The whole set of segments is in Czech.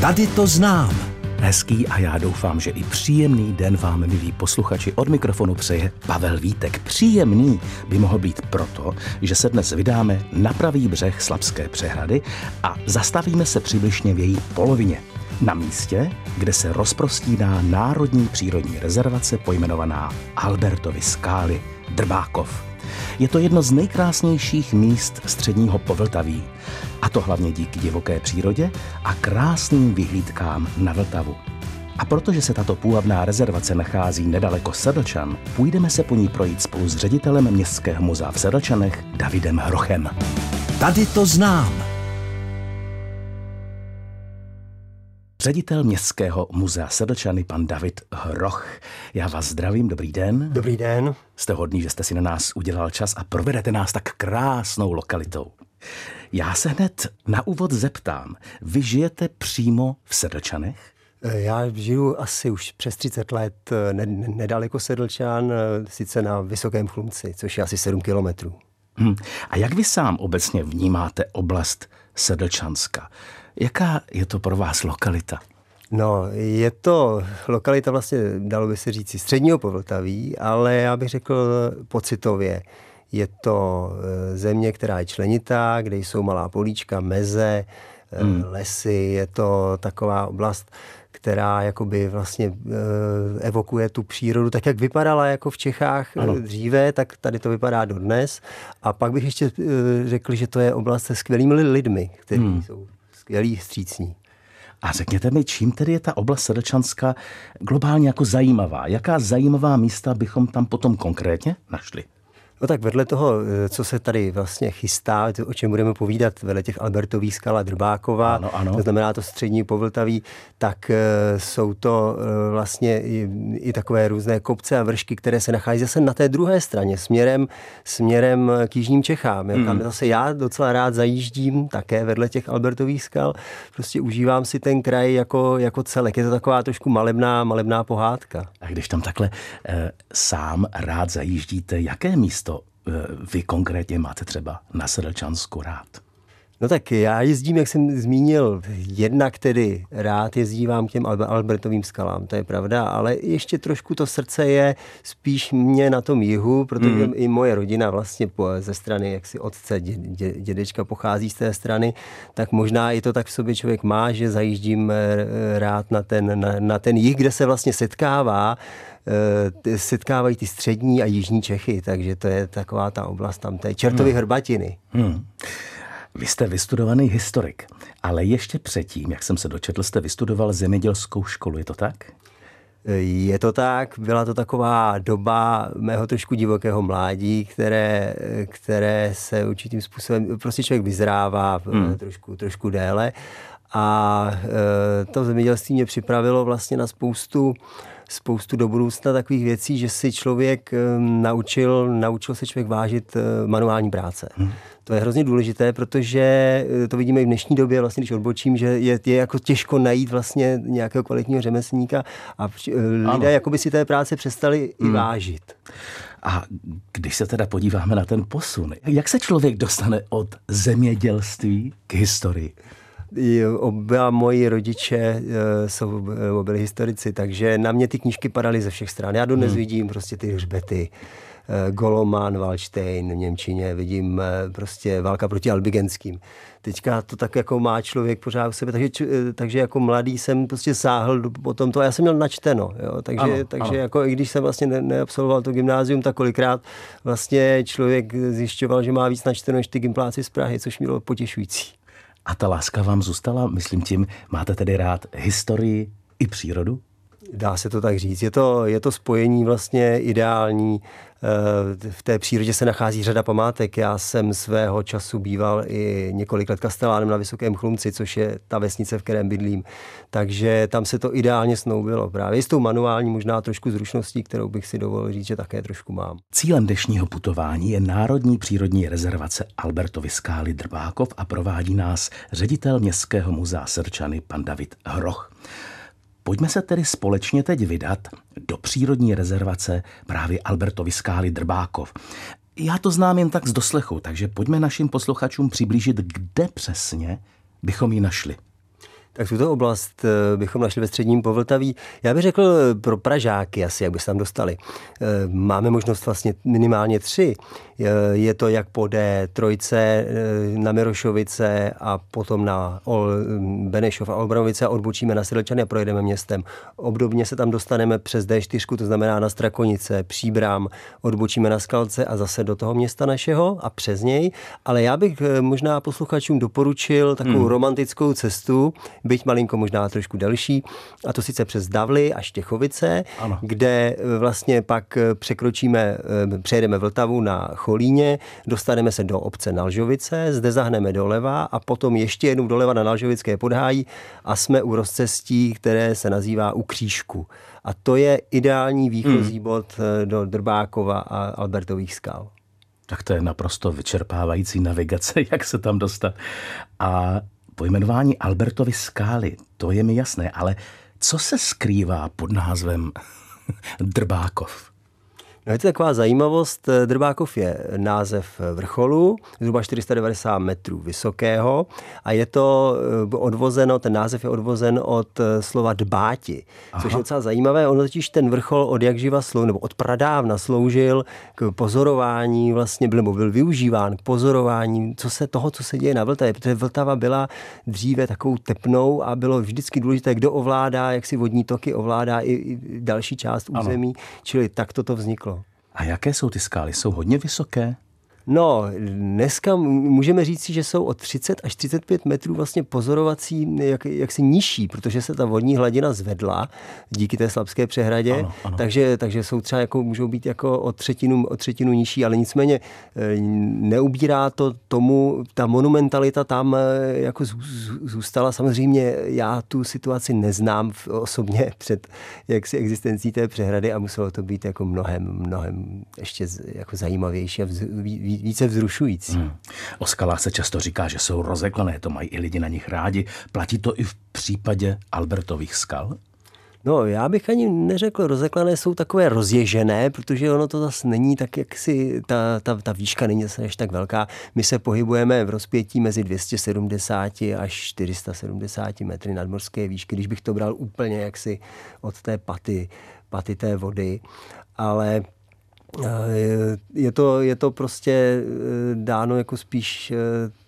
Tady to znám. Hezký a já doufám, že i příjemný den vám, milí posluchači, od mikrofonu přeje Pavel Vítek. Příjemný by mohl být proto, že se dnes vydáme na pravý břeh Slabské přehrady a zastavíme se přibližně v její polovině. Na místě, kde se rozprostíná národní přírodní rezervace pojmenovaná Albertovy skály Drbákov. Je to jedno z nejkrásnějších míst středního Povltaví. A to hlavně díky divoké přírodě a krásným vyhlídkám na Vltavu. A protože se tato půvabná rezervace nachází nedaleko Sedlčan, půjdeme se po ní projít spolu s ředitelem Městského muzea v Sedlčanech Davidem Hrochem. Tady to znám. Ředitel Městského muzea Sedlčany, pan David Hroch. Já vás zdravím, dobrý den. Dobrý den. Jste hodný, že jste si na nás udělal čas a provedete nás tak krásnou lokalitou. Já se hned na úvod zeptám, vy žijete přímo v Sedlčanech? Já žiju asi už přes 30 let nedaleko Sedlčan, sice na Vysokém Chlumci, což je asi 7 kilometrů. Hmm. A jak vy sám obecně vnímáte oblast Sedlčanska? Jaká je to pro vás lokalita? No, je to lokalita vlastně, dalo by se říct, středního povltaví, ale já bych řekl pocitově. Je to eh, země, která je členitá, kde jsou malá políčka, meze, eh, hmm. lesy. Je to taková oblast, která jakoby vlastně eh, evokuje tu přírodu, tak jak vypadala jako v Čechách ano. dříve, tak tady to vypadá dodnes. A pak bych ještě řekl, že to je oblast se skvělými lidmi, kteří hmm. jsou skvělí, střícní. A řekněte mi, čím tedy je ta oblast Sedlčanska globálně jako zajímavá? Jaká zajímavá místa bychom tam potom konkrétně našli? No tak vedle toho, eh, co se tady vlastně chystá, o čem budeme povídat, vedle těch Albertových skal a Drbákova, ano, ano. to znamená to střední povltaví, tak eh, jsou to eh, vlastně i, i takové různé kopce a vršky, které se nachází zase na té druhé straně, směrem, směrem k Jižním Čechám. Hmm. Kam zase já docela rád zajíždím také vedle těch Albertových skal. Prostě užívám si ten kraj jako, jako celek. Je to taková trošku malebná, malebná pohádka. A když tam takhle e, sám rád zajíždíte, jaké místo vy konkrétně máte třeba na Sedlčansku rád? No tak já jezdím, jak jsem zmínil, jednak tedy rád jezdívám k těm Albertovým skalám, to je pravda, ale ještě trošku to srdce je spíš mě na tom jihu, protože mm. i moje rodina vlastně ze strany jaksi otce, dě, dě, dědečka pochází z té strany, tak možná i to tak v sobě člověk má, že zajíždím eh, rád na ten, na, na ten jih, kde se vlastně setkává Eh, setkávají ty střední a jižní Čechy, takže to je taková ta oblast tam té čertovy hmm. hrbatiny. Hmm. Vy jste vystudovaný historik, ale ještě předtím, jak jsem se dočetl, jste vystudoval zemědělskou školu, je to tak? Je to tak, byla to taková doba mého trošku divokého mládí, které, které se určitým způsobem, prostě člověk vyzrává hmm. trošku, trošku déle a eh, to zemědělství mě připravilo vlastně na spoustu spoustu do budoucna takových věcí, že si člověk ehm, naučil, naučil se člověk vážit eh, manuální práce. Hmm. To je hrozně důležité, protože eh, to vidíme i v dnešní době, vlastně, když odbočím, že je, je jako těžko najít vlastně nějakého kvalitního řemeslníka a eh, lidé jako by si té práce přestali hmm. i vážit. A když se teda podíváme na ten posun, jak se člověk dostane od zemědělství k historii? Oba moji rodiče eh, jsou, eh, byli historici, takže na mě ty knížky padaly ze všech stran. Já dodnes hmm. vidím prostě ty hřbety. Eh, Goloman, Wallstein v Němčině, vidím prostě válka proti albigenským. Teďka to tak jako má člověk pořád u sebe, takže, takže jako mladý jsem prostě sáhl po tomto a já jsem měl načteno, jo? takže, ano, takže ano. jako i když jsem vlastně ne, neabsolvoval to gymnázium, tak kolikrát vlastně člověk zjišťoval, že má víc načteno než ty gimpláci z Prahy, což bylo potěšující. A ta láska vám zůstala, myslím tím, máte tedy rád historii i přírodu? Dá se to tak říct. Je to, je to spojení vlastně ideální Eh, v té přírodě se nachází řada památek. Já jsem svého času býval i několik let kastelánem na Vysokém Chlumci, což je ta vesnice, v kterém bydlím. Takže tam se to ideálně snoubilo. Právě s tou manuální, možná trošku zručností, kterou bych si dovolil říct, že také trošku mám. Cílem dnešního putování je Národní přírodní rezervace Albertovy skály Drbákov a provádí nás ředitel Městského muzea Srčany pan David Hroch. Pojďme se tedy společně teď vydat do přírodní rezervace právě Albertovy skály Drbákov. Já to znám jen tak z doslechu, takže pojďme našim posluchačům přiblížit, kde přesně bychom ji našli. Tak tuto oblast eh, bychom našli ve středním Povltaví. Já bych řekl eh, pro Pražáky asi, jak by se tam dostali. Eh, máme možnost vlastně minimálně tři. Je to jak po D3 na Mirošovice a potom na Benešov a Olbranovice a odbočíme na Sedlčany a projedeme městem. Obdobně se tam dostaneme přes D4, to znamená na Strakonice, Příbrám, odbočíme na Skalce a zase do toho města našeho a přes něj. Ale já bych možná posluchačům doporučil takovou hmm. romantickou cestu, byť malinko možná trošku delší, a to sice přes Davly a Štěchovice, ano. kde vlastně pak překročíme, přejedeme Vltavu na Cholíně, dostaneme se do obce Nalžovice, zde zahneme doleva a potom ještě jednou doleva na Nalžovické podhájí a jsme u rozcestí, které se nazývá u Křížku. A to je ideální výchozí hmm. bod do Drbákova a Albertových skal. Tak to je naprosto vyčerpávající navigace, jak se tam dostat. A Pojmenování Albertovy skály, to je mi jasné, ale co se skrývá pod názvem Drbákov? No je to taková zajímavost. Drbákov je název vrcholu, zhruba 490 metrů vysokého a je to eh, odvozeno, ten název je odvozen od eh, slova dbáti, Aha. což je docela zajímavé. On totiž ten vrchol od jak živa slou, nebo od pradávna sloužil k pozorování, vlastně byl, nebo byl využíván k pozorování co se, toho, co se děje na Vltavě, protože Vltava byla dříve takovou tepnou a bylo vždycky důležité, kdo ovládá, jak si vodní toky ovládá i, i další část území, ano. čili tak toto vzniklo. A jaké jsou ty skály? Jsou hodně vysoké? No, dneska můžeme říct, že jsou od 30 až 35 metrů vlastně pozorovací jak, jaksi nižší, protože se ta vodní hladina zvedla díky té slabské přehradě, ano, ano. Takže, takže jsou třeba jako, můžou být jako o třetinu, o třetinu nižší, ale nicméně eh, neubírá to tomu, ta monumentalita tam eh, jako zůstala. Samozřejmě já tu situaci neznám osobně před jaksi existencí té přehrady a muselo to být jako mnohem, mnohem ještě jako zajímavější a více vzrušující. Hmm. O skalách se často říká, že jsou rozeklané, to mají i lidi na nich rádi. Platí to i v případě Albertových skal? No, já bych ani neřekl, rozeklané jsou takové rozježené, protože ono to zase není tak, jak si ta, ta, ta výška není zase až tak velká. My se pohybujeme v rozpětí mezi 270 až 470 metry nadmorské výšky, když bych to bral úplně jaksi od té paty, paty té vody. Ale je to, je to prostě eh, dáno jako spíš eh,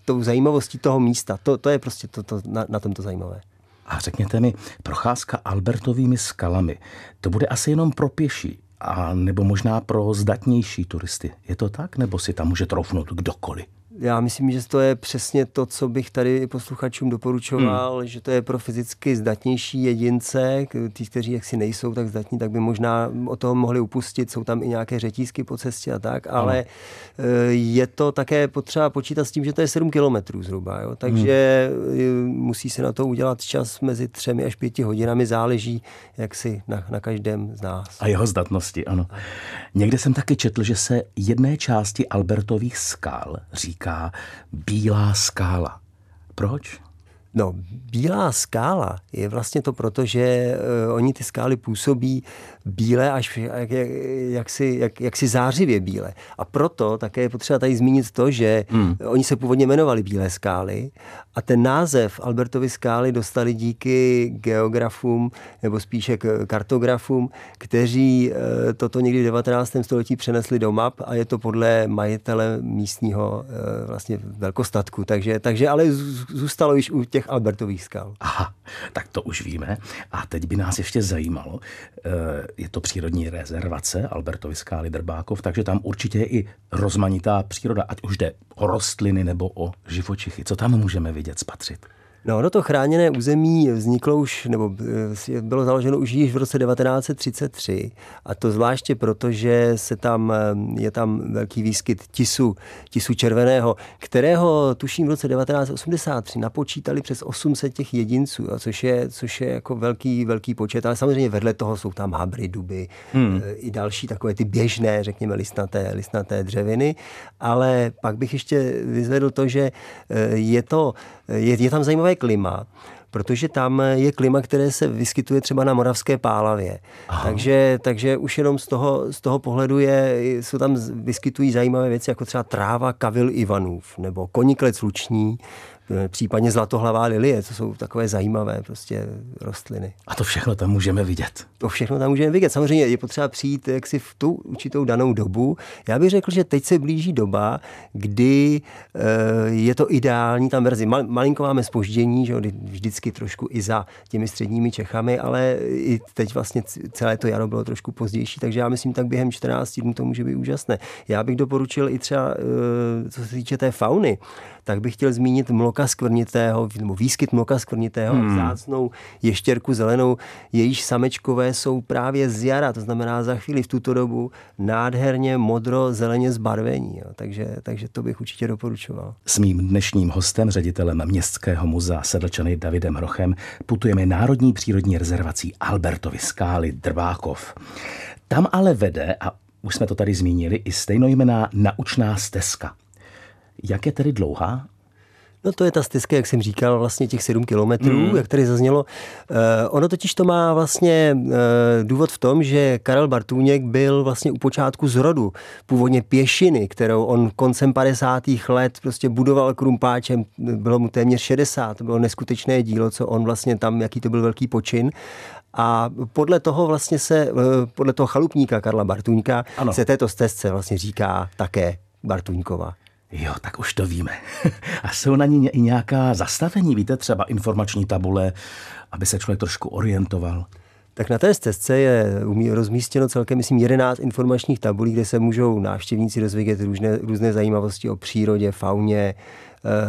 tou zajímavostí toho místa. To, to je prostě to, to, na, na tom to zajímavé. A řekněte mi, procházka Albertovými skalami, to bude asi jenom pro pěší, a nebo možná pro zdatnější turisty. Je to tak, nebo si tam může troufnout kdokoliv? Já myslím, že to je přesně to, co bych tady posluchačům doporučoval, hmm. že to je pro fyzicky zdatnější jedince, ty, kteří jaksi nejsou tak zdatní, tak by možná o toho mohli upustit, jsou tam i nějaké řetízky po cestě a tak, ale hmm. je to také potřeba počítat s tím, že to je 7 kilometrů zhruba, jo? takže hmm. musí se na to udělat čas mezi třemi až pěti hodinami, záleží jaksi na, na každém z nás. A jeho zdatnosti, ano. Někde jsem taky četl, že se jedné části Albertových skál říká říká bílá skála. Proč? No, bílá skála je vlastně to proto, že uh, oni ty skály působí bílé až jak, jak, jak, si, jak, jak si zářivě bílé. A proto také je potřeba tady zmínit to, že hmm. oni se původně jmenovali Bílé skály a ten název Albertovy skály dostali díky geografům nebo spíše kartografům, kteří uh, toto někdy v 19. století přenesli do map a je to podle majitele místního uh, vlastně velkostatku. Takže, takže ale zůstalo již u těch těch Albertových skal. Aha, tak to už víme. A teď by nás ještě zajímalo, eh, je to přírodní rezervace Albertovy skály Drbákov, takže tam určitě je i rozmanitá příroda, ať už jde o rostliny nebo o živočichy. Co tam můžeme vidět, spatřit? No, no to chráněné území vzniklo už, nebo eh, bylo založeno už již v roce 1933 a to zvláště proto, že se tam, eh, je tam velký výskyt tisu, tisu červeného, kterého tuším v roce 1983 napočítali přes 800 těch jedinců, což je, což je jako velký, velký počet, ale samozřejmě vedle toho jsou tam habry, duby, hmm. Eh, i další takové ty běžné, řekněme, listnaté, listnaté dřeviny, ale pak bych ještě vyzvedl to, že je to, je, je tam zajímavé klima, protože tam je klima, které se vyskytuje třeba na Moravské pálavě. Takže, takže už jenom z toho, z toho pohledu je, jsou tam vyskytují zajímavé věci, jako třeba tráva Kavil Ivanův, nebo koniklec luční, případně zlatohlavá lilie, to jsou takové zajímavé prostě rostliny. A to všechno tam můžeme vidět. To všechno tam můžeme vidět. Samozřejmě je potřeba přijít jaksi v tu určitou danou dobu. Já bych řekl, že teď se blíží doba, kdy je to ideální tam verzi. Malinko máme spoždění, že vždycky trošku i za těmi středními Čechami, ale i teď vlastně celé to jaro bylo trošku pozdější, takže já myslím, tak během 14 dnů to může být úžasné. Já bych doporučil i třeba, eh, co se týče té fauny, tak bych chtěl zmínit mloka skvrnitého, nebo výskyt mloka skvrnitého, hmm. vzácnou ještěrku zelenou, jejíž samečkové jsou právě z jara, to znamená za chvíli v tuto dobu nádherně modro-zeleně zbarvení. Jo. Takže, takže to bych určitě doporučoval. S mým dnešním hostem, ředitelem Městského muzea Sedlčany Davidem Rochem, putujeme Národní přírodní rezervací Albertovy skály Drbákov. Tam ale vede, a už jsme to tady zmínili, i stejnojmená naučná stezka. Jak je tedy dlouhá? No to je ta stezka, jak jsem říkal, vlastně těch 7 kilometrů, mm. jak tady zaznělo. Eh, ono totiž to má vlastně eh, důvod v tom, že Karel Bartůněk byl vlastně u počátku zrodu, původně pěšiny, kterou on koncem 50. let prostě budoval krumpáčem, bylo mu téměř 60, to bylo neskutečné dílo, co on vlastně tam, jaký to byl velký počin. A podle toho vlastně se, eh, podle toho chalupníka Karla Bartuňka ano. se této stezce vlastně říká také Bartuňkova. Jo, tak už to víme. A jsou na ní i nějaká zastavení, víte, třeba informační tabule, aby se člověk trošku orientoval? Tak na té stezce je rozmístěno celkem, myslím, 11 informačních tabulí, kde se můžou návštěvníci dozvědět různé, různé zajímavosti o přírodě, fauně,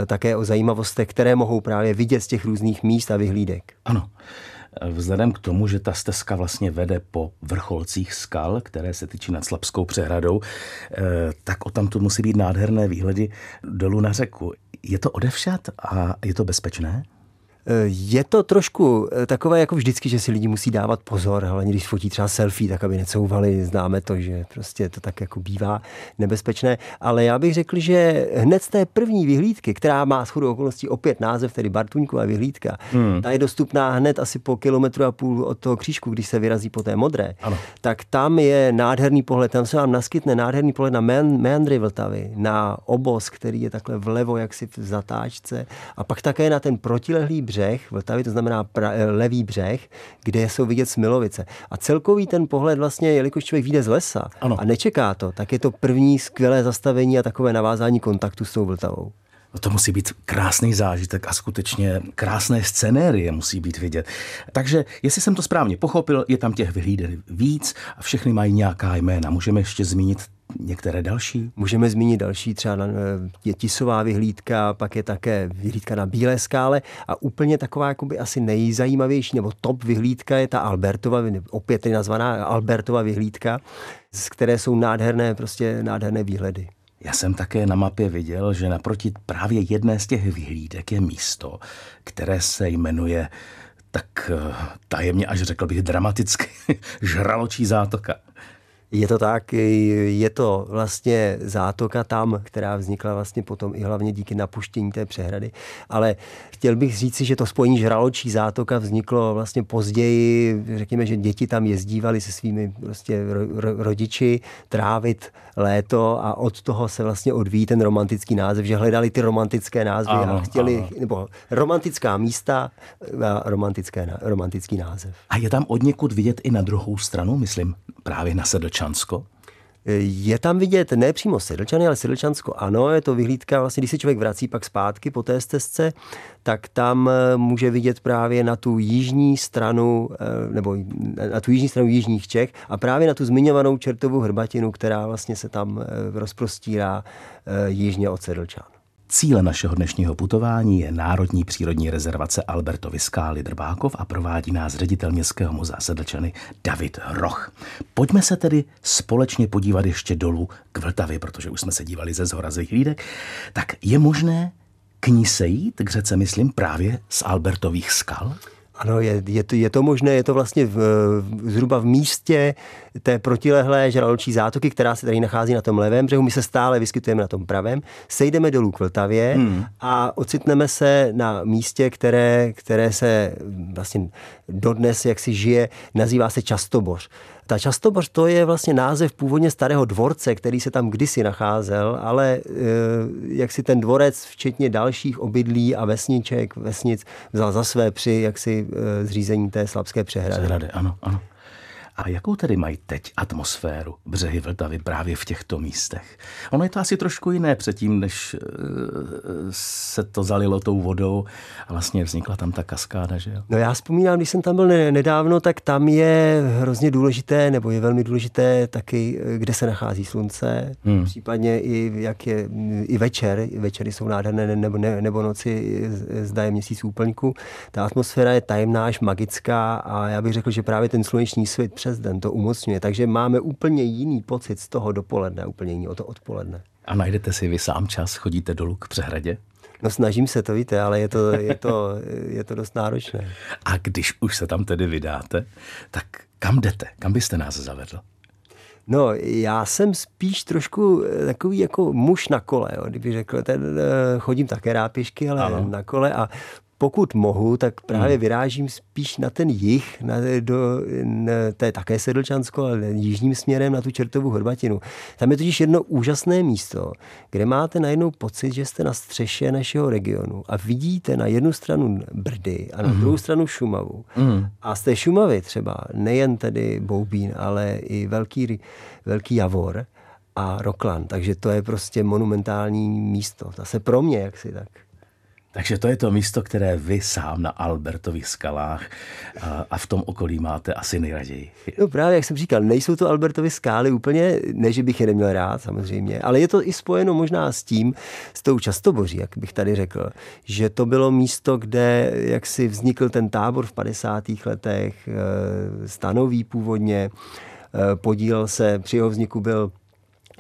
eh, také o zajímavostech, které mohou právě vidět z těch různých míst a vyhlídek. Ano. Vzhledem k tomu, že ta stezka vlastně vede po vrcholcích skal, které se tyčí nad Slabskou přehradou, eh, tak o tam tu musí být nádherné výhledy dolů na řeku. Je to odevšat a je to bezpečné? Je to trošku eh, takové jako vždycky, že si lidi musí dávat pozor, hlavně když fotí třeba selfie, tak aby necouvali, známe to, že prostě to tak jako bývá nebezpečné, ale já bych řekl, že hned z té první vyhlídky, která má shodou okolností opět název, tedy Bartuňková vyhlídka, hmm. ta je dostupná hned asi po kilometru a půl od toho křížku, když se vyrazí po té modré, ano. tak tam je nádherný pohled, tam se vám naskytne nádherný pohled na meandry Vltavy, na obos, který je takhle vlevo, jak si v zatáčce, a pak také na ten protilehlý břeh Vltavy, to znamená pra, eh, levý břeh, kde jsou vidět Smilovice. A celkový ten pohled vlastně, jelikož člověk vyjde z lesa ano. a nečeká to, tak je to první skvělé zastavení a takové navázání kontaktu s tou Vltavou. No to musí být krásný zážitek a skutečně krásné scenérie musí být vidět. Takže, jestli jsem to správně pochopil, je tam těch vyhlídek víc a všechny mají nějaká jména. Můžeme ještě zmínit některé další? Můžeme zmínit další, třeba eh, je Tisová vyhlídka, pak je také vyhlídka na Bílé skále a úplně taková jakoby asi nejzajímavější nebo top vyhlídka je ta Albertova, opět tedy nazvaná Albertova vyhlídka, z které jsou nádherné, prostě nádherné výhledy. Já jsem také na mapě viděl, že naproti právě jedné z těch vyhlídek je místo, které se jmenuje tak eh, tajemně až řekl bych dramaticky žraločí zátoka. Je to tak, je to vlastně zátoka tam, která vznikla vlastně potom i hlavně díky napuštění té přehrady. Ale chtěl bych říci, že to spojení žraločí zátoka vzniklo vlastně později. Řekněme, že děti tam jezdívali se svými prostě rodiči trávit léto a od toho se vlastně odvíjí ten romantický název, že hledali ty romantické názvy ano, a chtěli, ano. nebo romantická místa a romantické, romantický název. A je tam od někud vidět i na druhou stranu, myslím, právě na Sedlčansko? Je tam vidět ne přímo Sedlčany, ale Sedlčansko ano, je to vyhlídka, vlastně když se člověk vrací pak zpátky po té stezce, tak tam eh, může vidět právě na tu jižní stranu, eh, nebo na tu jižní stranu jižních Čech a právě na tu zmiňovanou čertovou hrbatinu, která vlastně se tam eh, rozprostírá jižně od Sedlčan. Cíle našeho dnešního putování je Národní přírodní rezervace Albertovy skály Drbákov a provádí nás ředitel Městského muzea Sedlčany David Roch. Pojďme se tedy společně podívat ještě dolů k Vltavě, protože už jsme se dívali ze zhora z vyhlídek. Tak je možné k ní sejít, k řece myslím právě z Albertových skal? Ano, je, je, to, je to možné, je to vlastně v, v, zhruba v místě té protilehlé žraločí zátoky, která se tady nachází na tom levém břehu. My se stále vyskytujeme na tom pravém. Sejdeme dolů k Vltavě hmm. a ocitneme se na místě, které, které se vlastně dodnes, jak si žije, nazývá se Častoboř. Ta Častoboř to je vlastně název původně starého dvorce, který se tam kdysi nacházel, ale eh, jak si ten dvorec, včetně dalších obydlí a vesniček, vesnic, vzal za své při jaksi eh, zřízení té slabské přehrady. Přehrady, ano, ano. A jakou tedy mají teď atmosféru břehy Vltavy právě v těchto místech? Ono je to asi trošku jiné předtím, než eh, se to zalilo tou vodou a vlastně vznikla tam ta kaskáda, že jo? No já vzpomínám, když jsem tam byl nedávno, tak tam je hrozně důležité, nebo je velmi důležité taky, eh, kde se nachází slunce, hmm. případně i jak je i večer, večery jsou nádherné, nebo, ne, nebo noci zda je měsíc úplňku. Ta atmosféra je tajemná až magická a já bych řekl, že právě ten sluneční svět přes den to umocňuje. Takže máme úplně jiný pocit z toho dopoledne, úplně jiný o to odpoledne. A najdete si vy sám čas, chodíte dolů k přehradě? No snažím se, to víte, ale je to, je to, je to dost náročné. A když už se tam tedy vydáte, tak kam jdete? Kam byste nás zavedl? No, já jsem spíš trošku takový jako muž na kole, jo, kdyby řekl, ten, eh, chodím také rád pěšky, ale ano. na kole a pokud mohu, tak právě hmm. vyrážím spíš na ten jih, na, do, na, to je také Sedlčansko, ale jižním směrem na tu Čertovou Hrbatinu. Tam je totiž jedno úžasné místo, kde máte najednou pocit, že jste na střeše našeho regionu a vidíte na jednu stranu Brdy a na hmm. druhou stranu Šumavu. Hmm. A z té Šumavy třeba nejen tedy Boubín, ale i velký, velký Javor a Roklan. Takže to je prostě monumentální místo. Zase pro mě, jak si tak. Takže to je to místo, které vy sám na Albertových skalách a, v tom okolí máte asi nejraději. No právě, jak jsem říkal, nejsou to Albertovy skály úplně, ne, že bych je neměl rád samozřejmě, ale je to i spojeno možná s tím, s tou častoboří, jak bych tady řekl, že to bylo místo, kde jak si vznikl ten tábor v 50. letech, eh, stanoví původně, eh, podílel se, při jeho vzniku byl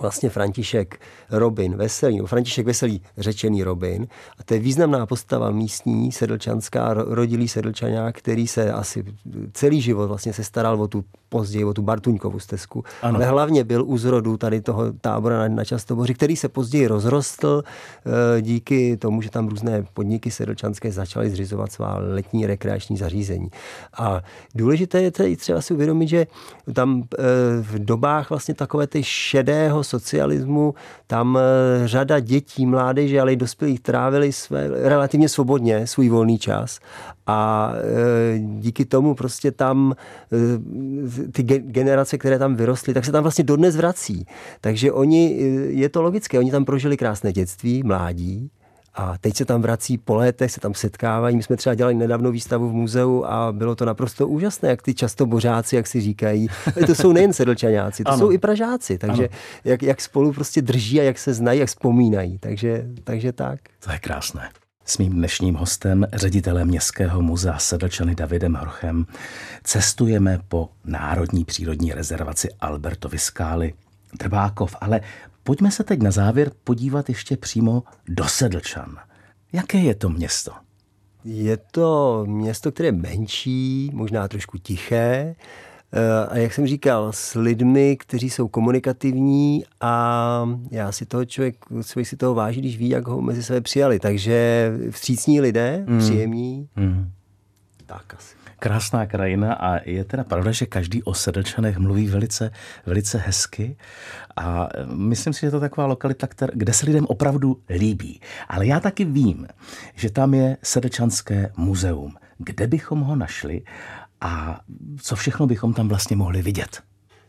vlastně František Robin Veselý, no František Veselý, řečený Robin. A to je významná postava místní, sedlčanská, rodilý sedlčaňák, který se asi celý život vlastně se staral o tu později, o tu Bartuňkovu stezku. Ano. Ale hlavně byl u zrodu tady toho tábora na, na Častoboři, který se později rozrostl e, díky tomu, že tam různé podniky sedlčanské začaly zřizovat svá letní rekreační zařízení. A důležité je tady třeba si uvědomit, že tam e, v dobách vlastně takové ty šedého socialismu tam eh, řada dětí, mládeže, ale i dospělých trávili své, relativně svobodně svůj volný čas a eh, díky tomu prostě tam eh, ty generace, které tam vyrostly, tak se tam vlastně dodnes vrací. Takže oni, je to logické, oni tam prožili krásné dětství, mládí, a teď se tam vrací po létech, se tam setkávají. My jsme třeba dělali nedávno výstavu v muzeu a bylo to naprosto úžasné, jak ty často bořáci, jak si říkají. To jsou nejen sedlčaňáci, to ano. jsou i pražáci. Takže jak, jak, spolu prostě drží a jak se znají, jak vzpomínají. Takže, takže tak. To je krásné. S mým dnešním hostem, ředitelem Městského muzea Sedlčany Davidem Hrochem, cestujeme po Národní přírodní rezervaci Albertovy skály. Trvákov, ale Pojďme se teď na závěr podívat ještě přímo do Sedlčan. Jaké je to město? Je to město, které je menší, možná trošku tiché, a jak jsem říkal, s lidmi, kteří jsou komunikativní a já si toho člověk, člověk si toho váží, když ví, jak ho mezi sebe přijali. Takže vstřícní lidé, mm. příjemní, mm. tak asi krásná krajina a je teda pravda, že každý o Sedlčanech mluví velice, velice hezky a myslím si, že to je taková lokalita, kde se lidem opravdu líbí. Ale já taky vím, že tam je Sedlčanské muzeum. Kde bychom ho našli a co všechno bychom tam vlastně mohli vidět?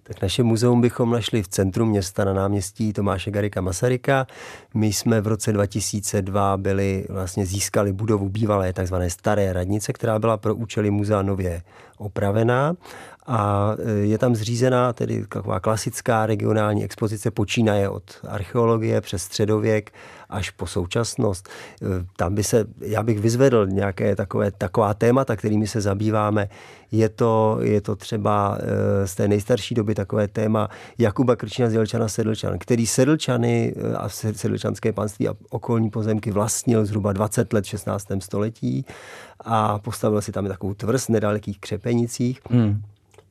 Tak naše muzeum bychom našli v centru města na náměstí Tomáše Garika Masaryka. My jsme v roce 2002 byli, vlastně získali budovu bývalé takzvané staré radnice, která byla pro účely muzea nově opravená a e, je tam zřízená tedy taková klasická regionální expozice, počínaje od archeologie přes středověk až po současnost. E, tam by se, já bych vyzvedl nějaké takové, taková témata, kterými se zabýváme. Je to, je to třeba e, z té nejstarší doby takové téma Jakuba Krčina z Jelčana Sedlčan, který Sedlčany a Sedlčanské panství a okolní pozemky vlastnil zhruba 20 let v 16. století a postavil si tam takovou tvrz nedalekých křepenicích. Hmm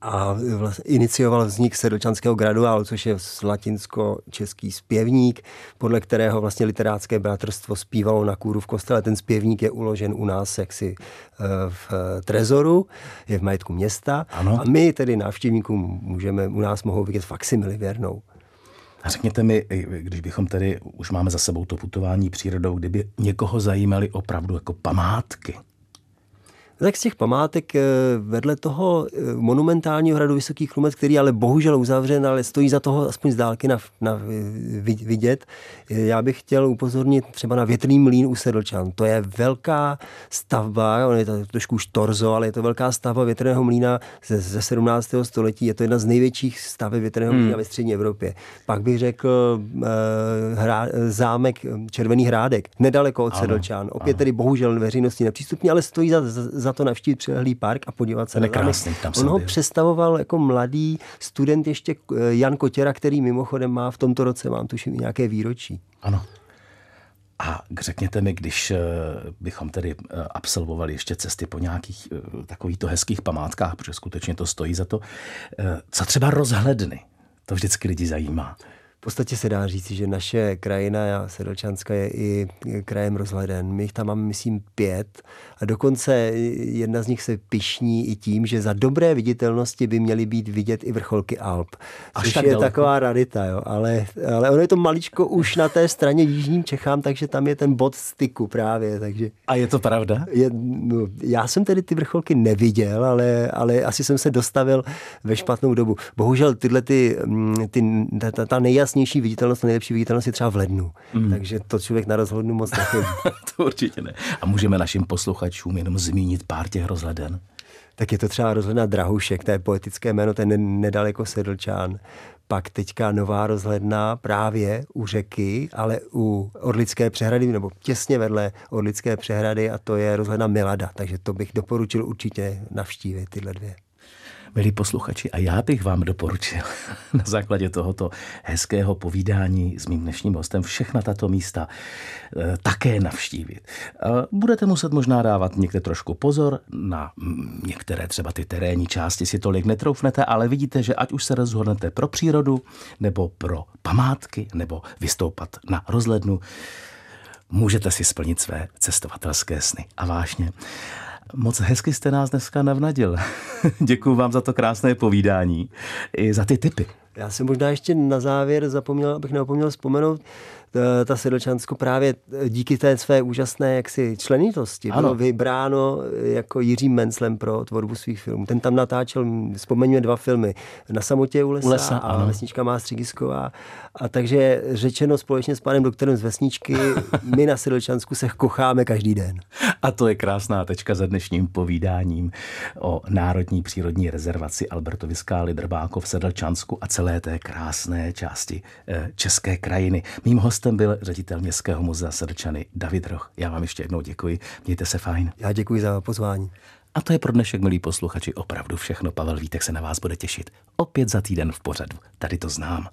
a vlastně inicioval vznik Sedlčanského graduálu, což je latinsko-český zpěvník, podle kterého vlastně literátské bratrstvo zpívalo na kůru v kostele. Ten zpěvník je uložen u nás jaksi eh, v trezoru, je v majetku města ano. a my tedy návštěvníkům můžeme, u nás mohou vidět faksimily věrnou. A řekněte mi, když bychom tedy už máme za sebou to putování přírodou, kdyby někoho zajímaly opravdu jako památky, tak z těch památek eh, vedle toho eh, monumentálního hradu Vysoký Chlumet, který ale bohužel uzavřen, ale stojí za toho aspoň z dálky na, na vidět, eh, já bych chtěl upozornit třeba na větrný mlín u Sedlčan. To je velká stavba, on je to trošku už torzo, ale je to velká stavba větrného mlína ze, ze 17. století. Je to jedna z největších staveb větrného mlína hmm. ve střední Evropě. Pak bych řekl hra, zámek Červený hrádek, nedaleko od ano, Sedlčan. Opět ano. tedy bohužel veřejnosti nepřístupný, ale stojí za, za za to navštívit přilehlý park a podívat se na krásný, tam On ho byl. představoval jako mladý student ještě eh, Jan Kotěra, který mimochodem má v tomto roce, mám tuším, nějaké výročí. Ano. A řekněte mi, když eh, bychom tedy eh, absolvovali ještě cesty po nějakých takovýchto hezkých památkách, protože skutečně to stojí za to, co třeba rozhledny? To vždycky lidi zajímá podstatě se dá říct, že naše krajina Sedlčanska je i krajem rozhleden. My jich tam máme, myslím, pět a dokonce jedna z nich se pišní i tím, že za dobré viditelnosti by měly být vidět i vrcholky Alp. Až což tak je daleko. taková radita, jo. Ale, ale ono je to maličko už na té straně Jižním Čechám, takže tam je ten bod styku právě. Takže a je to pravda? Je, no, já jsem tedy ty vrcholky neviděl, ale, ale asi jsem se dostavil ve špatnou dobu. Bohužel tyhle ty, mm, ty, ta, ta nejjasnější nejkrásnější viditelnost, nejlepší viditelnost je třeba v lednu. Mm. Takže to člověk na rozhlednu moc nechodí. to určitě ne. A můžeme našim posluchačům jenom zmínit pár těch rozhleden? Tak je to třeba rozhledna Drahušek, to je poetické jméno, to je nedaleko Sedlčán. Pak teďka nová rozhledna právě u řeky, ale u Orlické přehrady, nebo těsně vedle Orlické přehrady a to je rozhledna Milada. Takže to bych doporučil určitě navštívit tyhle dvě. Milí posluchači, a já bych vám doporučil na základě tohoto hezkého povídání s mým dnešním hostem všechna tato místa eh, také navštívit. Budete muset možná dávat někde trošku pozor, na některé třeba ty terénní části si tolik netroufnete, ale vidíte, že ať už se rozhodnete pro přírodu, nebo pro památky, nebo vystoupat na rozhlednu, můžete si splnit své cestovatelské sny a vášně. Moc hezky jste nás dneska navnadil. Děkuji vám za to krásné povídání i za ty typy. Já jsem možná ještě na závěr zapomněl, abych neopomněl vzpomenout, Eh, ta Sedlčansko právě díky té své úžasné jaksi členitosti ano. bylo vybráno jako Jiří Menclem pro tvorbu svých filmů. Ten tam natáčel, vzpomeňme dva filmy, Na samotě u lesa, u lesa a ano. Vesnička má Střigisková. A takže řečeno společně s panem doktorem z Vesničky, my na Sedlčansku se kocháme každý den. A to je krásná tečka za dnešním povídáním o Národní přírodní rezervaci Albertovi skály Drbákov v Sedlčansku a celé té krásné části eh, české krajiny. Mým hostem hostem byl ředitel Městského muzea Srdčany David Roch. Já vám ještě jednou děkuji. Mějte se fajn. Já děkuji za pozvání. A to je pro dnešek, milí posluchači, opravdu všechno. Pavel Vítek se na vás bude těšit. Opět za týden v pořadu. Tady to znám.